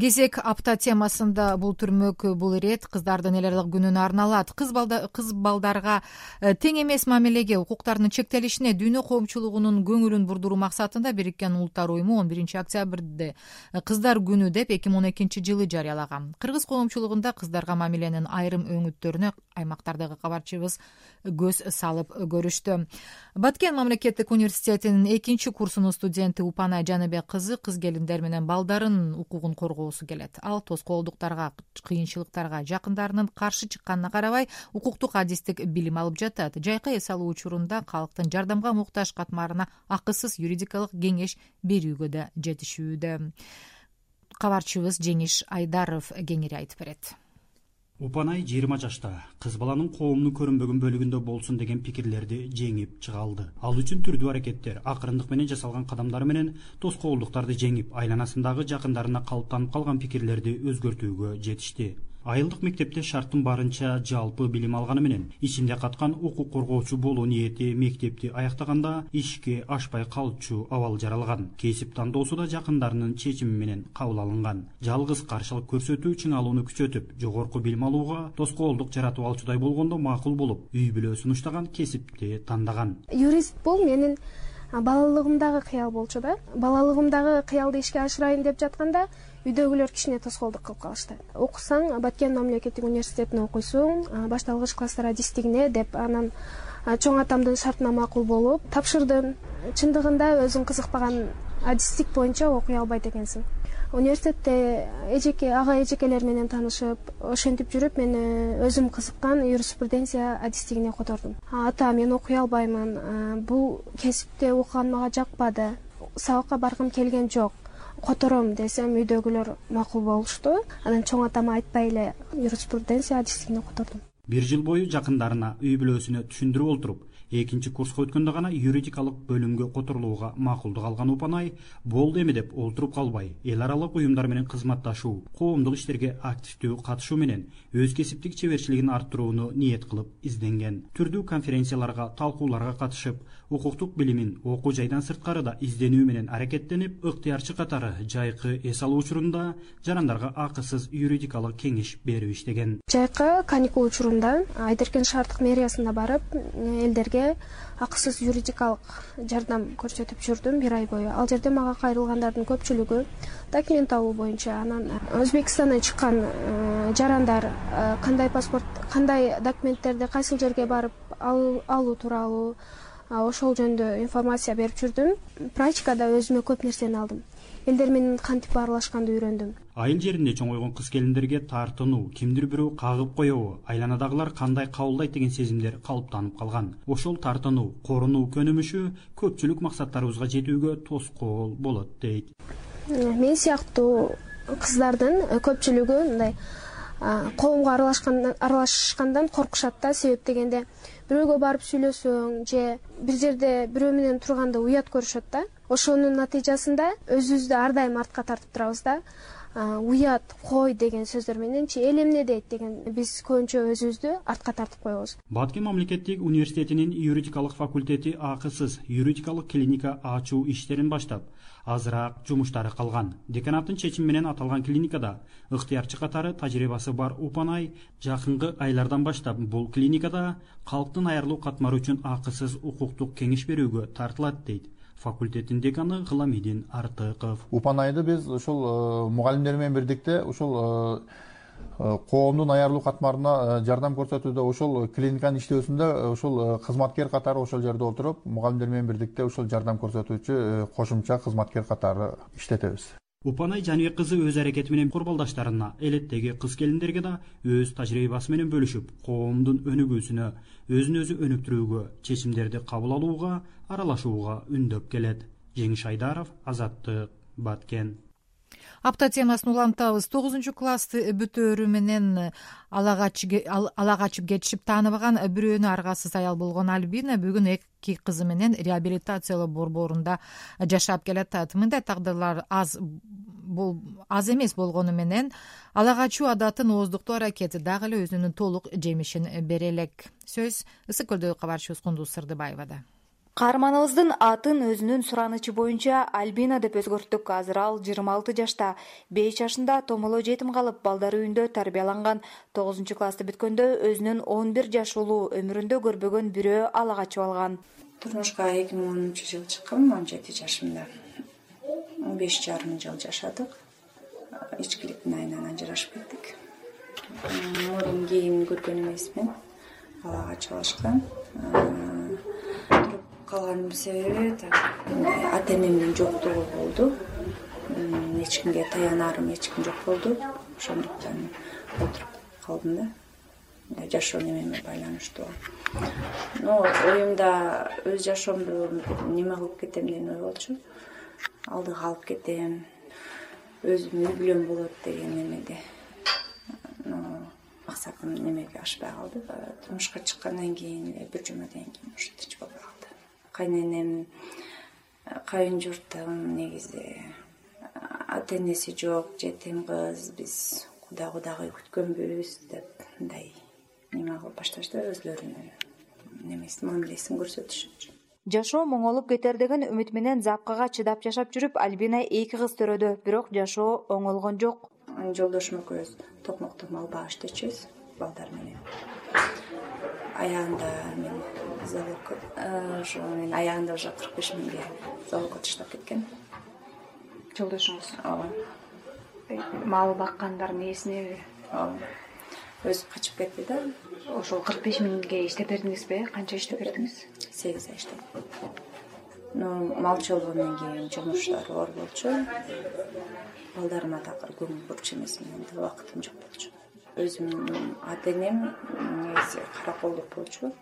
кезек апта темасында бул түрмөк бул ирет кыздардын эл аралык күнүнө арналат. Кыз балдарга э, тең эмес мамилеге укуктарынын чектелишине дүйнө коомчулугунун көңүлүн бурдуруу максатында бириккен улуттар уюму он биринчи октябрды э, кыздар күнү деп эки миң он экинчи жылы жарыялаган. Кыргыз коомчулугунда кыздарга мамиленин айрым өңүттөрүнө аймактардагы кабарчыбыз көз салып көрүштү. Баткен мамлекеттик университетинин экинчи курсунун студенти упанай жаныбек кызы кыз келиндер менен балдарынын укугун коргоо келет. Ал тоскоолдуктарга кыйынчылыктарга жакындарынын каршы чыкканына карабай укуктук адистик билим алып жатат. Жайкы эс алуу учурунда калктын жардамга муктаж катмарына акысыз юридикалык кеңеш берүүгө да жетишүүдө. Кабарчыбыз жеңиш айдаров кеңири айтып берет упанай жыйырма жашта кыз баланын коомдун көрүнбөгөн бөлүгүндө болсун деген пикирлерди жеңип чыга алды. Ал үчүн түрдүү аракеттер акырындык менен жасалган кадамдары менен тоскоолдуктарды жеңип айланасындагы жакындарына калыптанып калган пикирлерди өзгөртүүгө жетишти айылдык мектепте шарттын барынча жалпы билим алганы менен ичинде каткан укук коргоочу болуу ниети мектепти аяктаганда ишке ашпай калчу абал жаралган. Кесип тандоосу да жакындарынын чечими менен кабыл алынган. Жалгыз каршылык көрсөтүү чыңалууну күчөтүп жогорку билим алууга тоскоолдук жаратып алчудай болгондо макул болуп үй бүлө сунуштаган кесипти тандаган. Юрист бул менин балалыгымдагы кыял болчу да. Балалыгымдагы кыялды ишке ашырайын деп жатканда үйдөгүлөр кичине тоскоолдук кылып калышты. Окусаң баткен мамлекеттик университетине окуйсуң башталгыч класстар адистигине деп анан чоң атамдын шартына макул болуп тапшырдым чындыгында өзүң кызыкпаган адистик боюнча окуй албайт экенсиң. Университетте эжеке ага эжекелер менен таанышып ошентип жүрүп мен өзүм кызыккан юриспруденция адистигине котордум. Ата мен окуй албаймын. Бул кесипти окуган мага жакпады. Сабакка баргым келген жок котором десем үйдөгүлөр макул болушту. Анан чоң атама айтпай эле юриспруденция адистигине котордум бир жыл бою жакындарына үй бүлөсүнө түшүндүрүп олтуруп экинчи курска өткөндө гана юридикалык бөлүмгө которулууга макулдук алган упанай болду эми деп олтуруп калбай. Эл аралык уюмдар менен кызматташуу коомдук иштерге активдүү катышуу менен өз кесиптик чеберчилигин арттырууну ниет кылып изденген. Түрдүү конференцияларга талкууларга катышып укуктук билимин окуу жайдан сырткары да изденүү менен аракеттенип ыктыярчы катары жайкы эс алуу учурунда жарандарга акысыз юридикалык кеңеш берип иштеген. Жайкы каникул учурунда айдеркен шаардык мэриясына барып элдерге акысыз юридикалык жардам көрсөтүп жүрдүм бир ай бою. Ал жерде мага кайрылгандардын көпчүлүгү документ алуу боюнча анан өзбекстандан чыккан э, жарандар э, кандай паспорт кандай документтерди кайсыл жерге барып алуу тууралуу ошол жөнүндө информация берип жүрдүм. Практикада өзүмө көп нерсени алдым элдер менен кантип баарлашканды үйрөндүм? Айыл жеринде чоңойгон кыз келиндерге тартынуу кимдир бирөө кагып коебу айланадагылар кандай кабылдайт деген сезимдер калыптанып калган. Ошол тартынуу корунуу көнүмүшү көпчүлүк максаттарыбызга жетүүгө тоскоол болот дейт. Мен сыяктуу кыздардын көпчүлүгү мындай коомго аралашкандан коркушат да. Себеп дегенде бирөөгө барып сүйлөсөң же бир жерде бирөө менен турганда уят көрүшөт да ошонун натыйжасында өзүбүздү ар дайым артка тартып турабыз да. Уят кой деген сөздөр мененчи эл эмне дейт? деген биз көбүнчө өзүбүздү артка тартып коебуз. Баткен мамлекеттик университетинин юридикалык факультети акысыз юридикалык клиника ачуу иштерин баштап азыраак жумуштары калган. Деканаттын чечими менен аталган клиникада ыктыярчы катары тажрыйбасы бар упанай жакынкы айлардан баштап бул клиникада калктын аярлуу катмары үчүн акысыз укуктук кеңеш берүүгө тартылат дейт факультеттин деканы гыламидин артыков. Упанайды биз ушул э, мугалимдер менен бирдикте ушул э, э, коомдун аярлуу катмарына жардам көрсөтүүдө ушул клиниканын иштөөсүндө ушул кызматкер катары ошол жерде отуруп мугалимдер менен бирдикте ушул жардам көрсөтүүчү кошумча кызматкер катары иштетебиз упанай жаныбек кызы өз аракети менен курбалдаштарына элеттеги кыз келиндерге да өз тажрыйбасы менен бөлүшүп коомдун өнүгүүсүнө өзүн өзү өнүктүрүүгө чечимдерди кабыл алууга аралашууга үндөп келет. Жеңиш айдаров азаттык баткен апта темасын улантабыз. Тогузунчу классты бүтөөрү менен ала качып кетишип тааныбаган бирөөнү аргасыз аял болгон альбина бүгүн эки кызы менен реабилитациялоо борборунда жашап келе атат мындай тагдырлар аз аз эмес болгону менен ала качуу адатын ооздуктоо аракети дагы эле өзүнүн толук жемишин бере элек сөз ысык көлдөгү кабарчыбыз кундуз сырдыбаевада каарманыбыздын атын өзүнүн суранычы боюнча альбина деп өзгөрттүк. Азыр ал жыйырма алты жашта беш жашында томоло жетим калып балдар үйүндө тарбияланган. Тогузунчу классты бүткөндө өзүнүн он бир жаш уулу өмүрүндө көрбөгөн бирөө ала качып алган. Турмушка эки миң онунчу жылы чыккам он жети жашымда. Беш жарым жыл жашадык. Ичкиликтин айынан ажырашып кеттик мурун кийин көргөн эмесмин ала качып алышкан калганымдын себеби ата энемдин жоктугу болду. Эч кимге таянарым эч ким жок болду. Ошондуктан отуруп калдым да. Жашоо немеме байланыштуу. Но оюмда өз жашоомду неме кылып кетем деген ой болчу алдыга алып кетем. Өзүм үй бүлөм болот деген немеде. Но максатым немеге ашпай калды. Турмушка чыккандан кийин бир жумадан кийин тынч болбой калды кайненем кайын журтум негизи ата энеси жок жетим кыз биз куда кудагый күткөнбүз деп мындай неме кылып башташты өзлөрүнүн немесин мамилесин көрсөтүшүчү жашоо моңолуп кетер деген үмүт менен запкага чыдап жашап жүрүп альбина эки кыз төрөдү бирок жашоо оңолгон жок. Жолдошум экөөбүз токмокто мал бак иштечүбүз балдар менен. Аягында мен э, ошо мен аягында уже кырк беш миңге залогко таштап кеткен. Жолдошуңуз? Ооба. Э, мал баккандардын ээсинеби ооба. Өзү качып кетти да. Ошол кырк беш миңге иштеп бердиңизби канча иштеп бердиңиз? Сегиз ай иштедим но малчы болгондон кийин жумуштар оор болчу. Балдарыма дагы көңүл бурчу эмесмин убакытым жок болчу. Өзүмдүн ата энем негизи караколдук болчу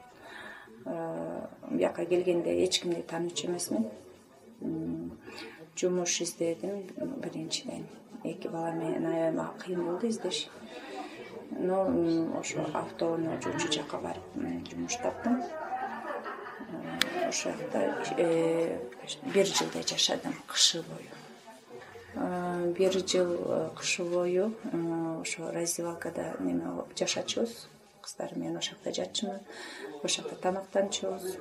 бияка келгенде эч кимди таанычу эмесмин. Жумуш издедим биринчиден эки бала менен аябай мага кыйын болду издеш. Но ошо автоуноо жака барып жумуш таптым. Ошол жакта э, бир жылдай жашадым кышы бою. Бир жыл э, кышы бою ошо раздевалкада неме кылып жашачубуз кыздар менен ошол жакта жатчумун ошол жакта тамактанчубуз.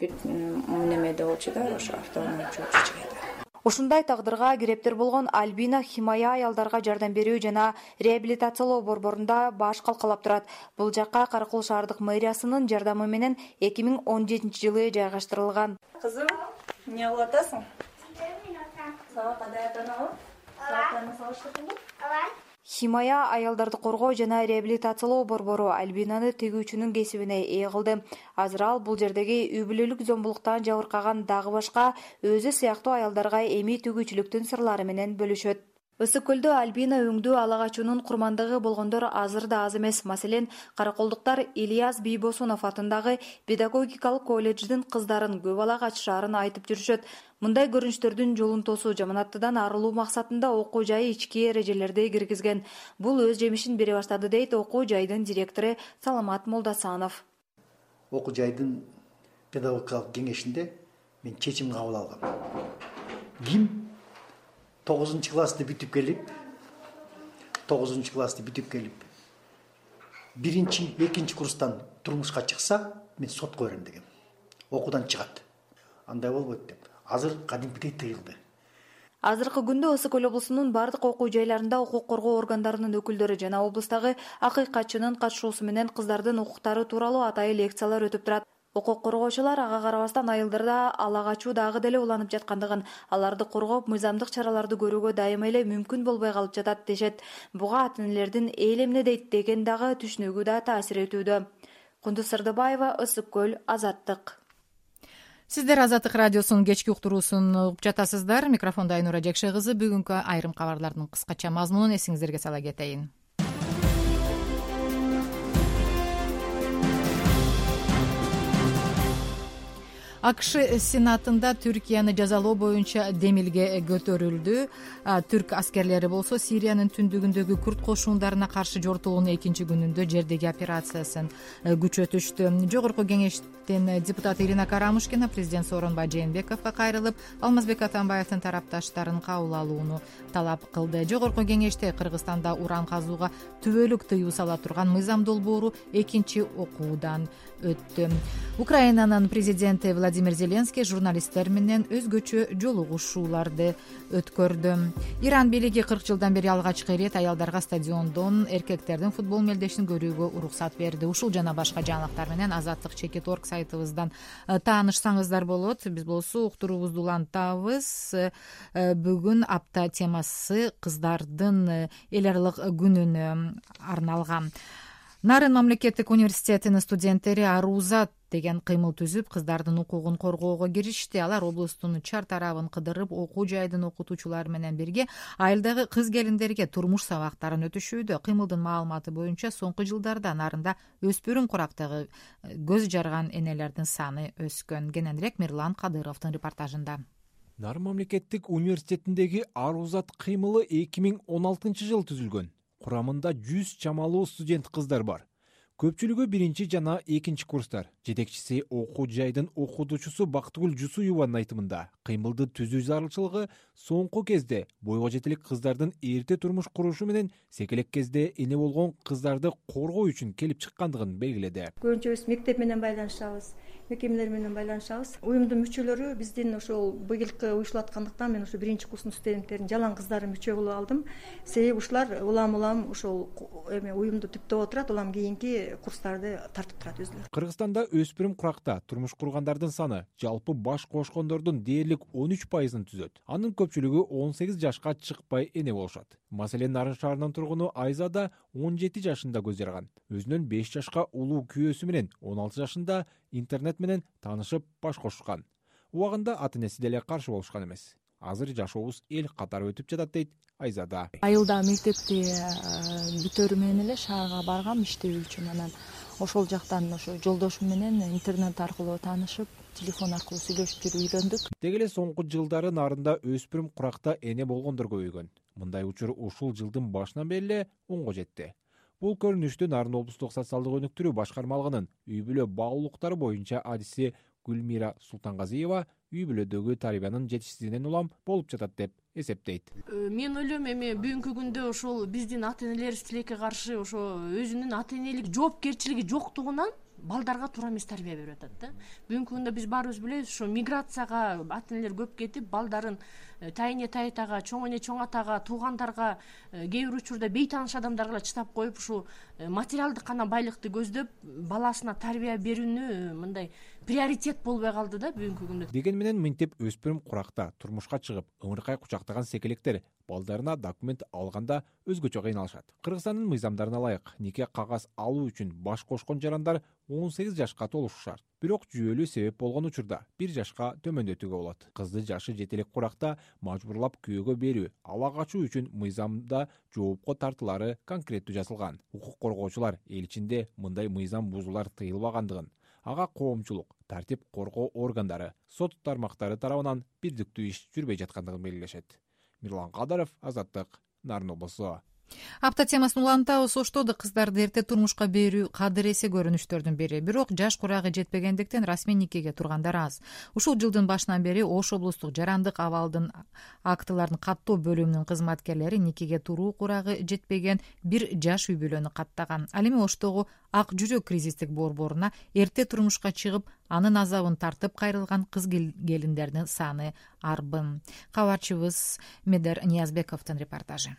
Бир немеде болчу да ошо жайда ушундай тагдырга кирептер болгон альбина химая аялдарга жардам берүү жана реабилитациялоо борборунда баш калкалап турат. Бул жакка кара шаардык мэриясынын жардамы менен эки миң он жетинчи жылы жайгаштырылган. Кызым эмне кылып атасың? Сага кадай атанабы ооба химая аялдарды коргоо жана реабилитациялоо борбору альбинаны тигүүчүнүн кесибине ээ кылды. Азыр ал бул жердеги үй бүлөлүк зомбулуктан жабыркаган дагы башка өзү сыяктуу аялдарга эми тигүүчүлүктүн сырлары менен бөлүшөт ысык көлдө альбина өңдүү ала качуунун курмандыгы болгондор азыр да аз эмес. Маселен караколдуктар ильяс бийбосунов атындагы педагогикалык колледждин кыздарын көп ала качышаарын айтып жүрүшөт. Мындай көрүнүштөрдүн жолун тосуу жаманаттыдан арылуу максатында окуу жай ички эрежелерди киргизген. Бул өз жемишин бере баштады дейт окуу жайдын директору саламат молдосанов окуу жайдын педагогикалык кеңешинде мен чечим кабыл алгам. Ким тогузунчу классты бүтүп келип тогузунчу классты бүтүп келип биринчи экинчи курстан турмушка чыкса мен сотко берем дегем окуудан чыгат. Андай болбойт деп. Азыр кадимкидей тыйылды. Азыркы күндө ысык көл облусунун баардык окуу жайларында укук коргоо органдарынын өкүлдөрү жана облустагы акыйкатчынын катышуусу менен кыздардын укуктары тууралуу атайын лекциялар өтүп турат укук коргоочулар ага карабастан айылдарда ала качуу дагы деле уланып жаткандыгын аларды коргоп мыйзамдык чараларды көрүүгө дайыма эле мүмкүн болбой калып жатат дешет. Буга ата энелердин эл эмне дейт деген дагы түшүнүгү да таасир этүүдө кундуз сырдыбаева ысык көл азаттык. Сиздер азаттык радиосунун кечки уктуруусун угуп жатасыздар. Микрофондо айнура жекше кызы бүгүнкү айрым кабарлардын кыскача мазмунун эсиңиздерге сала кетейин акш сенатында түркияны жазалоо боюнча демилге көтөрүлдү. Түрк аскерлери болсо сириянын түндүгүндөгү күрд кошундарына каршы жортугуунун экинчи күнүндө жердеги операциясын э, күчөтүштү жогорку кеңештин депутаты ирина карамушкина президент сооронбай жээнбековго кайрылып алмазбек атамбаевдин тарапташтарын кабыл алууну талап кылды. Жогорку кеңеште кыргызстанда уран казууга түбөлүк тыюу сала турган мыйзам долбоору экинчи окуудан өттү. Украинанын президенти владимир зеленский журналисттер менен өзгөчө жолугушууларды өткөрдү. Иран бийлиги кырк жылдан бери алгачкы ирет аялдарга стадиондон эркектердин футбол мелдешин көрүүгө уруксат берди. Ушул жана башка жаңылыктар менен азаттык чекит орг сайтыбыздан э, таанышсаңыздар болот. Биз болсо уктуруубузду улантабыз. Э, бүгүн апта темасы кыздардын э, эл аралык күнүнө арналган нарын мамлекеттик университетинин студенттери арузат деген кыймыл түзүп кыздардын укугун коргоого киришти. Алар облустун чар тарабын кыдырып окуу жайдын окутуучулары менен бирге айылдагы кыз келиндерге турмуш сабактарын өтүшүүдө кыймылдын маалыматы боюнча соңку жылдарда нарында өспүрүм курактагы э, көз жарган энелердин саны өскөн. Кененирээк мирлан кадыровдун репортажында. Нарын мамлекеттик университетиндеги арузат кыймылы эки миң он алтынчы жылы түзүлгөн курамында жүз чамалуу студент кыздар бар көпчүлүгү биринчи жана экинчи курстар. Жетекчиси окуу жайдын окутуучусу бактыгүл жусуеванын айтымында кыймылды түзүү зарылчылыгы соңку кезде бойго жетелик кыздардын эрте турмуш курушу менен секелек кезде эне болгон кыздарды коргоо үчүн келип чыккандыгын белгиледи көбүнчө биз мектеп менен байланышабыз мекемелер менен байланышабыз. Уюмдун мүчөлөрү биздин ошол быйылкы уюштулаткандыктан мен ушу биринчи курстун студенттерин жалаң кыздарын мүчө кылып алдым. Себеби ушулар улам улам ошол эме уюмду түптөп отурат. Улам кийинки курстарды тартып турат өзүлөрү кыргызстанда өспүрүм куракта турмуш кургандардын саны жалпы баш кошкондордун дээрлик он үч пайызын түзөт. Анын көпчүлүгү он сегиз жашка чыкпай эне болушат. Маселен нарын шаарынын тургуну айзада он жети жашында көз жарган өзүнөн беш жашка улуу күйөөсү менен он алты жашында интернет менен таанышып баш кошушкан. Убагында ата энеси деле каршы болушкан эмес азыр жашообуз эл катары өтүп жатат дейт айзада. Айылда мектепти э, бүтөөрү менен эле шаарга баргам иштөө үчүн анан. Ошол жактан ошо жолдошум менен интернет аркылуу таанышып телефон аркылуу сүйлөшүп жүрүп үйрөндүк. Деги эле соңку жылдары нарында өспүрүм куракта эне болгондор көбөйгөн. Мындай учур ушул жылдын башынан бери эле онго жетти. Бул көрүнүштү нарын облустук социалдык өнүктүрүү башкармалыгынын үй бүлө баалуулуктары боюнча адиси гүлмира султангазиева үй бүлөдөгү тарбиянын жетишсиздигинен улам болуп жатат деп эсептейт. Э, мен ойлойм эми бүгүнкү күндө ошол биздин ата энелерибиз тилекке каршы ошо өзүнүн ата энелик жоопкерчилиги жоктугунан балдарга туура эмес тарбия берип атат да. Бүгүнкү күндө биз баарыбыз билебиз ошо миграцияга ата энелер көп кетип балдарын Э, тайэне тайтага чоң эне чоң атага туугандарга э, кээ бир учурда бейтааныш адамдарга чыдап коюп ушул э, материалдык гана байлыкты көздөп баласына тарбия берүүнү мындай приоритет болбой калды да бүгүнкү күндө. Дегени менен мынтип өспүрүм куракта турмушка чыгып ыңыркай кучактаган секелектер балдарына документ алганда өзгөчө кыйналышат. Кыргызстандын мыйзамдарына ылайык. Нике кагаз алуу үчүн баш кошкон жарандар он сегиз жашка толушу шарт бирок жүйөлүү себеп болгон учурда бир жашка төмөндөтүүгө болот. Кызды жашы жете элек куракта мажбурлап күйөөгө берүү ала качуу үчүн мыйзамда жоопко тартылаары конкреттүү жазылган укук коргоочулар эл ичинде мындай мыйзам бузуулар тыйылбагандыгын ага коомчулук тартип коргоо органдары сот тармактары тарабынан бирдиктүү иш жүрбөй жаткандыгын белгилешет мирлан кадыров азаттык нарын облусу апта темасын улантабыз оштодо кыздарды эрте турмушка берүү кадыр эсе көрүнүштөрдүн бири. Бирок жаш курагы жетпегендиктен расмий никеге тургандар аз. Ушул жылдын башынан бери ош облустук жарандык абалдын актыларын каттоо бөлүмүнүн кызматкерлери никеге туруу курагы жетпеген бир жаш үй бүлөнү каттаган. Ал эми оштогу ак жүрөк кризистик борборуна эрте турмушка чыгып анын азабын тартып кайрылган кыз келиндердин саны арбын. Кабарчыбыз медер ниязбековдун репортажы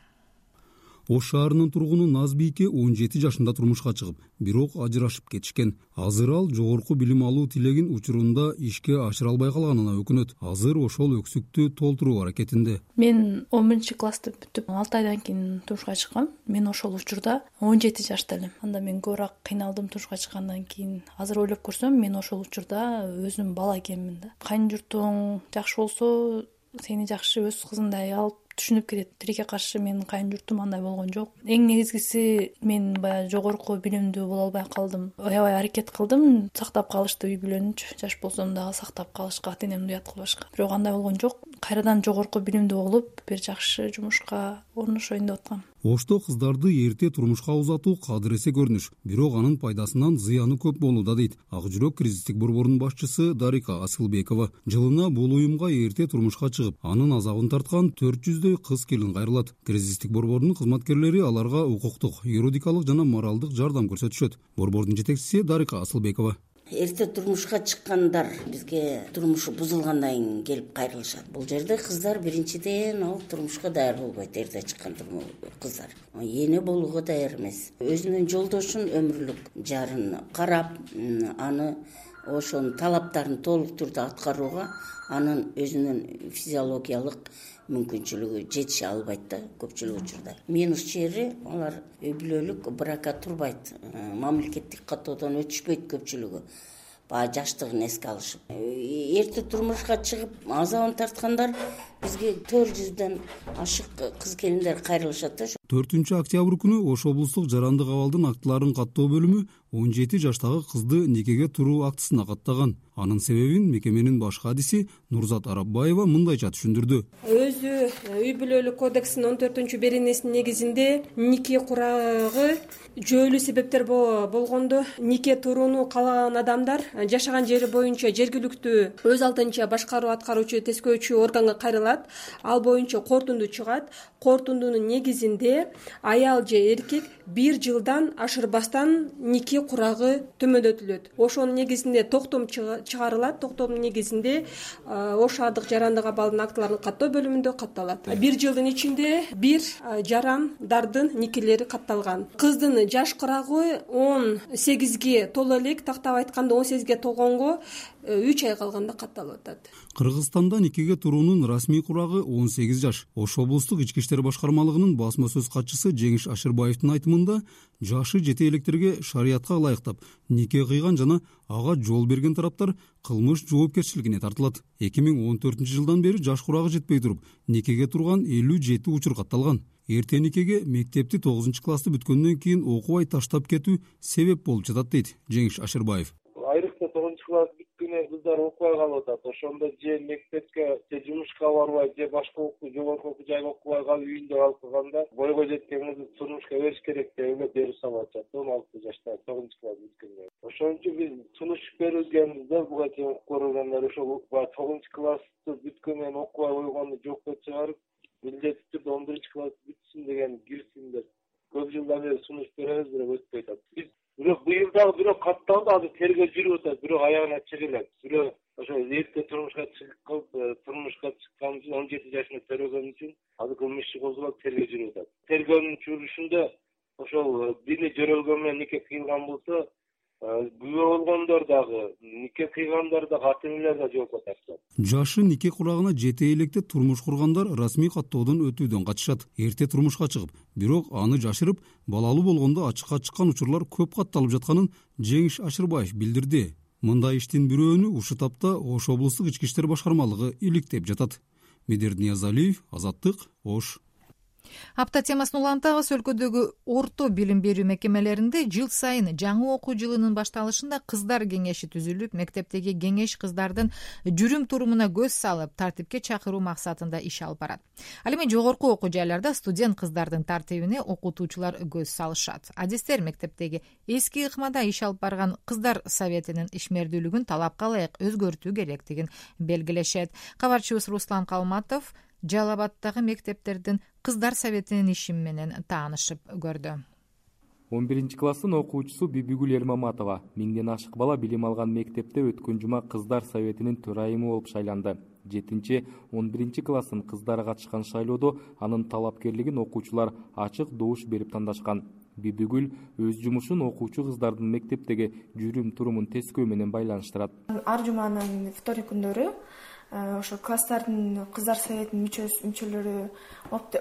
ош шаарынын тургуну назбийке он жети жашында турмушка чыгып бирок ажырашып кетишкен. Азыр ал жогорку билим алуу тилегин учурунда ишке ашыра албай калганына өкүнөт. Азыр ошол өксүктү толтуруу аракетинде. Мен он биринчи классты бүтүп алты айдан кийин турмушка чыккам. Мен ошол учурда он жети жашта элем. Анда мен көбүрөөк кыйналдым турмушка чыккандан кийин. Азыр ойлоп көрсөм мен ошол учурда өзүм бала экенмин да. Кайын журтуң жакшы болсо сени жакшы өз кызыңдай алып түшүнүп кетет. Тилекке каршы менин кайын журтум андай болгон жок. Эң негизгиси мен баягы жогорку билимдүү боло албай калдым. Аябай аракет кылдым. Сактап калышты үй бүлөнүчү жаш болсом дагы сактап калышка ата энемди уят кылбашка. Бирок андай болгон жок. Кайрадан жогорку билимдүү болуп бир жакшы жумушка орношоюн деп аткам ошто кыздарды эрте турмушка узатуу кадыресе көрүнүш. Бирок анын пайдасынан зыяны көп болууда дейт. Ак жүрөк кризистик борборунун башчысы дарика асылбекова. Жылына бул уюмга эрте турмушка чыгып анын азабын тарткан төрт жүздөй кыз келин кайрылат. Кризистик борбордун кызматкерлери аларга укуктук юридикалык жана моралдык жардам көрсөтүшөт. Борбордун жетекчиси дарика асылбекова эрте турмушка чыккандар бизге турмушу бузулгандан кийин келип кайрылышат. Бул жерде кыздар биринчиден ал турмушка даяр болбойт эрте чыккан кыздар. Эне болууга даяр эмес. Өзүнүн жолдошун өмүрлүк жарын карап аны ошонун талаптарын толук түрдө аткарууга анын өзүнүн физиологиялык мүмкүнчүлүгү жетише албайт да көпчүлүк учурда. Минус жери алар үй бүлөлүк бракка турбайт. Э, мамлекеттик каттоодон өтүшпөйт көпчүлүгү баягы жаштыгын эске алышып. Э, эрте турмушка чыгып азабын тарткандар бизге төрт жүздөн ашык кыз келиндер кайрылышат да төртүнчү октябрь күнү ош облустук жарандык абалдын актыларын каттоо бөлүмү он жети жаштагы кызды никеге туруу актысына каттаган. Анын себебин мекеменин баш кадиси нурзат арапбаева мындайча түшүндүрдү. Өзү үй бүлөлүк кодексинин он төртүнчү беренесинин негизинде нике курагы жүйөлүү себептер болгондо. Нике турууну каалаган адамдар жашаган жери боюнча жергиликтүү өз алдынча башкаруу аткаруучу тескөөчү органга кайрылат. Ал боюнча корутунду чыгат. Корутундунун негизинде аял же эркек бир жылдан ашырбастан нике курагы төмөндөтүлөт ошонун негизинде токтом чыгарылат токтомдун негизинде ош шаардык жарандык абалдын актыларын каттоо бөлүмүндө катталат. Бир жылдын ичинде бир жарандардын никелери катталган. Кыздын жаш курагы он сегизге толо элек тактап айтканда он сегизге толгонго үч ай калганда катталып атат. Кыргызстанда никеге туруунун расмий курагы он сегиз жаш. Ош облустук ички иштер башкармалыгынын басма сөз катчысы жеңиш ашырбаевдин айтымында жашы жете электерге шариятка ылайыктап нике кыйган жана ага жол берген тараптар кылмыш жоопкерчилигине тартылат. Эки миң он төртүнчү жылдан бери жаш курагы жетпей туруп никеге турган элүү жети учур катталган. Эрте никеге мектепти тогузунчу классты бүткөндөн кийин окубай таштап кетүү себеп болуп жатат дейт жеңиш ашырбаев. Айрыкча тогузунчу класс кыздар окубай калып атат. Ошондо же мектепке же жумушка барбай же башка жогорку окуу жайга окубай калып үйүндө калып калганда бойго жеткен кызды турмушка бериш керек деп ойлоп берип салып атышат он алты жашта тогузунчу класс бүткөндө ошон үчүн биз сунуш бергенбиз да буга чейин укук көргөндөр ошол баягы тогузунчу классты бүткөндөн кийин окубай койгонду жокко чыгарып милдеттүү түрдө он биринчи класс бүтсүн деген кирсин деп көп жылдан бери сунуш беребиз бирок өтпөй атат. Биз бирок быйыл дагы бирөө катталды азыр тергөө жүрүп атат бирок аягына чыга элек бирөө ошо эрте турмушка чыгып э, турмушка чыккан үчүн он жети жашында төрөгөн үчүн азыр кылмыш иши козулуп тергөө жүрүп атат. Тергөөнүн жүрүшүндө ошол бири жөрөлгөн менен нике кыйылган болсо күбө болгондор дагы нике кыйгандар дагы ата энелер да жооп катышат жашы нике курагына жете электе турмуш кургандар расмий каттоодон өтүүдөн качышат эрте турмушка чыгып бирок аны жашырып балалуу болгондо ачыкка чыккан учурлар көп катталып жатканын жеңиш ашырбаев билдирди. Мындай иштин бирөөнү ушул тапта ош облустук ички иштер башкармалыгы иликтеп жатат. Медерт ниязалиев азаттык ош апта темасын улантабыз. Өлкөдөгү орто билим берүү мекемелеринде жыл сайын жаңы окуу жылынын башталышында кыздар кеңеши түзүлүп мектептеги кеңеш кыздардын жүрүм турумуна көз салып тартипке чакыруу максатында иш алып барат. Ал эми жогорку окуу жайларда студент кыздардын тартибине окутуучулар көз салышат. Адистер мектептеги эски ыкмада иш алып барган кыздар советинин ишмердүүлүгүн талапка ылайык өзгөртүү керектигин белгилешет. Кабарчыбыз руслан калматов жалал абаддагы мектептердин кыздар советинин иши менен таанышып көрдү. Он биринчи класстын окуучусу бибигүл эрмаматова миңден ашык бала билим алган мектепте өткөн жума кыздар советинин төрайымы болуп шайланды. Жетинчи он биринчи класстын кыздары катышкан шайлоодо анын талапкерлигин окуучулар ачык добуш берип тандашкан. Бибигүл өз жумушун окуучу кыздардын мектептеги жүрүм турумун тескөө менен байланыштырат. Ар жуманын вторник күндөрү ошо класстардын кыздар советинин мүчөлөрү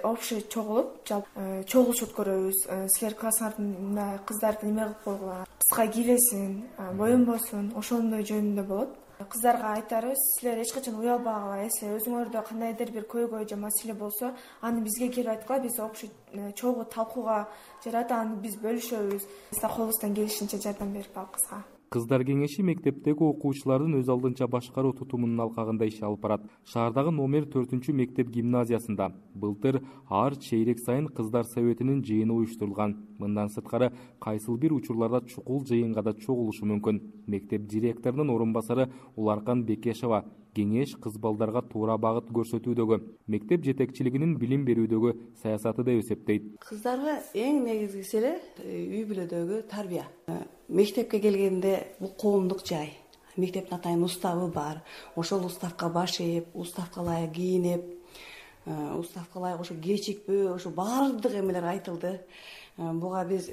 общий чогулуп э, чогулуш өткөрөбүз э, силер классыңарда кыздарды эме кылып койгула? Кыска кийбесин боенбосун ошондой жөнүндө болот. Кыздарга айтарыбыз силер эч качан уялбагыла если өзүңөрдө кандайдыр бир көйгөй же маселе болсо аны бизге келип айткыла биз общий э, чогуу талкууга жараат аны биз бөлүшөбүз. Колубуздан келишинче жардам берип алабызга кыздар кеңеши мектептеги окуучулардын өз алдынча башкаруу тутумунун алкагында иш алып барат. Шаардагы номер төртүнчү мектеп гимназиясында. Былтыр ар чейрек сайын кыздар советинин жыйыны уюштурулган. Мындан сырткары кайсыл бир учурларда чукул жыйынга да чогулушу мүмкүн. Мектеп директорунун орун басары уларкан бекешова кеңеш кыз балдарга туура багыт көрсөтүүдөгү мектеп жетекчилигинин билим берүүдөгү саясаты деп эсептейт. Кыздарга эң негизгиси эле э, үй бүлөдөгү тарбия. Э, мектепке келгенде бул коомдук жай. Мектептин атайын уставы бар ошол уставка баш ээп уставка ылайык кийинип э, уставка ылайык ошо кечикпөө ошо баардык эмелер айтылды. Буга биз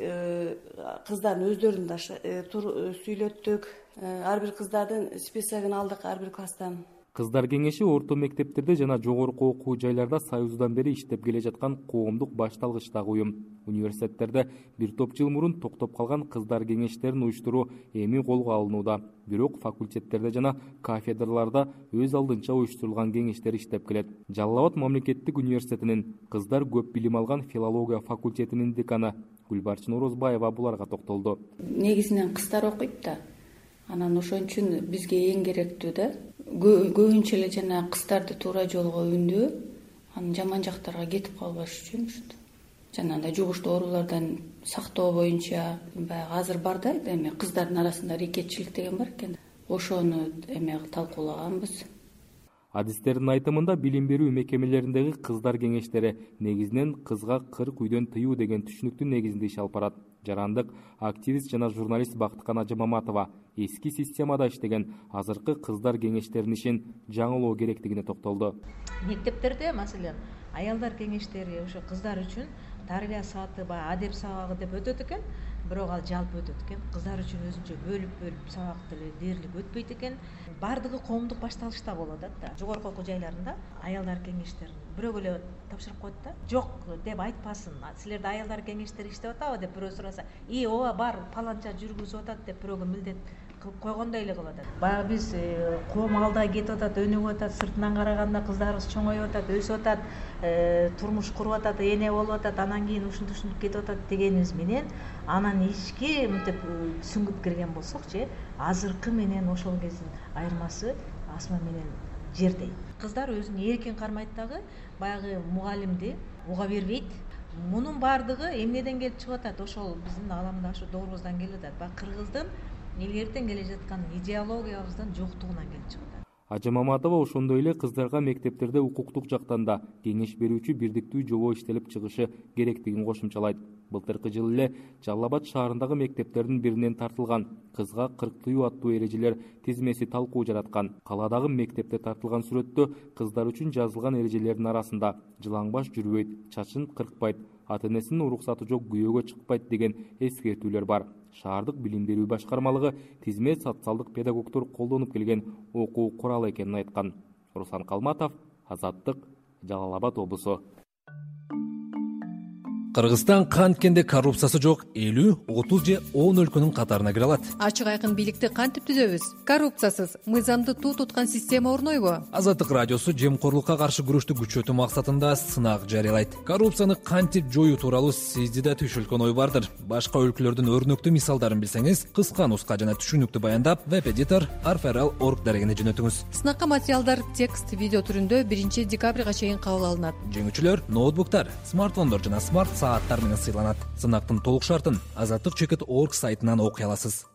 кыздардын өздөрүн да сүйлөттүк ар бир кыздардын списогун алдык ар бир класстан. Кыздар кеңеши орто мектептерде жана жогорку окуу жайларда союздан бери иштеп келе жаткан коомдук башталгычтагы уюм. Университеттерде бир топ жыл мурун токтоп калган кыздар кеңештерин уюштуруу эми колго алынууда. Бирок факультеттерде жана кафедраларда өз алдынча уюштурулган кеңештер иштеп келет. Жалал абад мамлекеттик университетинин кыздар көп билим алган филология факультетинин деканы гүлбарчын орозбаева буларга токтолду. Негизинен кыздар окуйт да анан ошон үчүн бизге эң керектүү да көбүнчө эле жанагы кыздарды туура жолго үндөө анан жаман жактарга кетип калбаш үчүн ушинтип. Жанагындай жугуштуу оорулардан сактоо боюнча баягы азыр бар да эме кыздардын арасында рекетчилик деген бар экен ошону эме талкуулаганбыз адистердин айтымында билим берүү мекемелериндеги кыздар кеңештери негизинен кызга кырк үйдөн тыюу деген түшүнүктүн негизинде иш алып барат. Жарандык активист жана журналист бактыкан ажымаматова эски системада иштеген азыркы кыздар кеңештеринин ишин жаңылоо керектигине токтолду мектептерде маселен аялдар кеңештери ошо кыздар үчүн тарбия сааты баягы адеп сабагы деп өтөт экен бирок ал жалпы өтөт экен. Кыздар үчүн өзүнчө бөлүп бөлүп сабак деле дээрлик өтпөйт экен. Баардыгы коомдук башталышта болуп атат да. Жогорку окуу жайларында аялдар кеңештерин бирөөгө эле тапшырып коет да. Жок деп айтпасын силерде аялдар кеңештери иштеп атабы? деп бирөө сураса и ооба бар паланча жүргүзүп атат деп бирөөгө милдет кылып койгондой эле кылып атат. Баягы биз э, коом алда кетип атат өнүгүп атат сыртынан караганда кыздарыбыз чоңоюп атат өсүп атат э, турмуш куруп атат эне болуп атат анан кийин ушинтип ушинтип кетип атат дегенибиз менен анан ички мынтип э, сүңгүп кирген болсокчу э азыркы менен ошол кездин айырмасы асма менен жердей кыздар өзүн эркин кармайт дагы баягы мугалимди уга бербейт. Мунун баардыгы эмнеден келип чыгып атат? Ошол биздин ааламдаштуу доорубуздан келип атат. Баягы кыргыздын илгертен келе жаткан идеологиябыздын жоктугунан келип чыгып атат ажы маматова ошондой эле кыздарга мектептерде укуктук жактан да кеңеш берүүчү бирдиктүү жобо иштелип чыгышы керектигин кошумчалайт. Былтыркы жылы эле жалал абад шаарындагы мектептердин биринен тартылган кызга кырк тыюу аттуу эрежелер тизмеси талкуу жараткан. Калаадагы мектепте тартылган сүрөттө кыздар үчүн жазылган эрежелердин арасында жылаң баш жүрбөйт чачын кыркпайт ата энесинин уруксаты жок күйөөгө чыкпайт деген эскертүүлөр бар. Шаардык билим берүү башкармалыгы тизме социалдык педагогдор колдонуп келген окуу куралы экенин айткан. Руслан калматов азаттык жалал абад облусу кыргызстан канткенде коррупциясы жок. Элүү отуз же он өлкөнүн катарына кире алат. Ачык айкын бийликти кантип түзөбүз? Коррупциясыз. Мыйзамды туу туткан система орнойбу азаттык радиосу жемкорлукка каршы күрөштү күчөтүү максатында сынак жарыялайт. Коррупцияны кантип жоюу тууралуу сизди да түшүлткөн ой бардыр. Башка өлкөлөрдүн өрнөктүү мисалдарын билсеңиз кыска нуска жана түшүнүктүү баяндап веб эдитор арфрл орг дарегине жөнөтүңүз. Сынакка материалдар текст видео түрүндө биринчи декабрга чейин кабыл алынат. Жеңүүчүлөр ноутбуктар смартфондор жана смарт сааттар менен сыйланат. Сынактын толук шартын азаттык чекит орг сайтынан окуй аласыз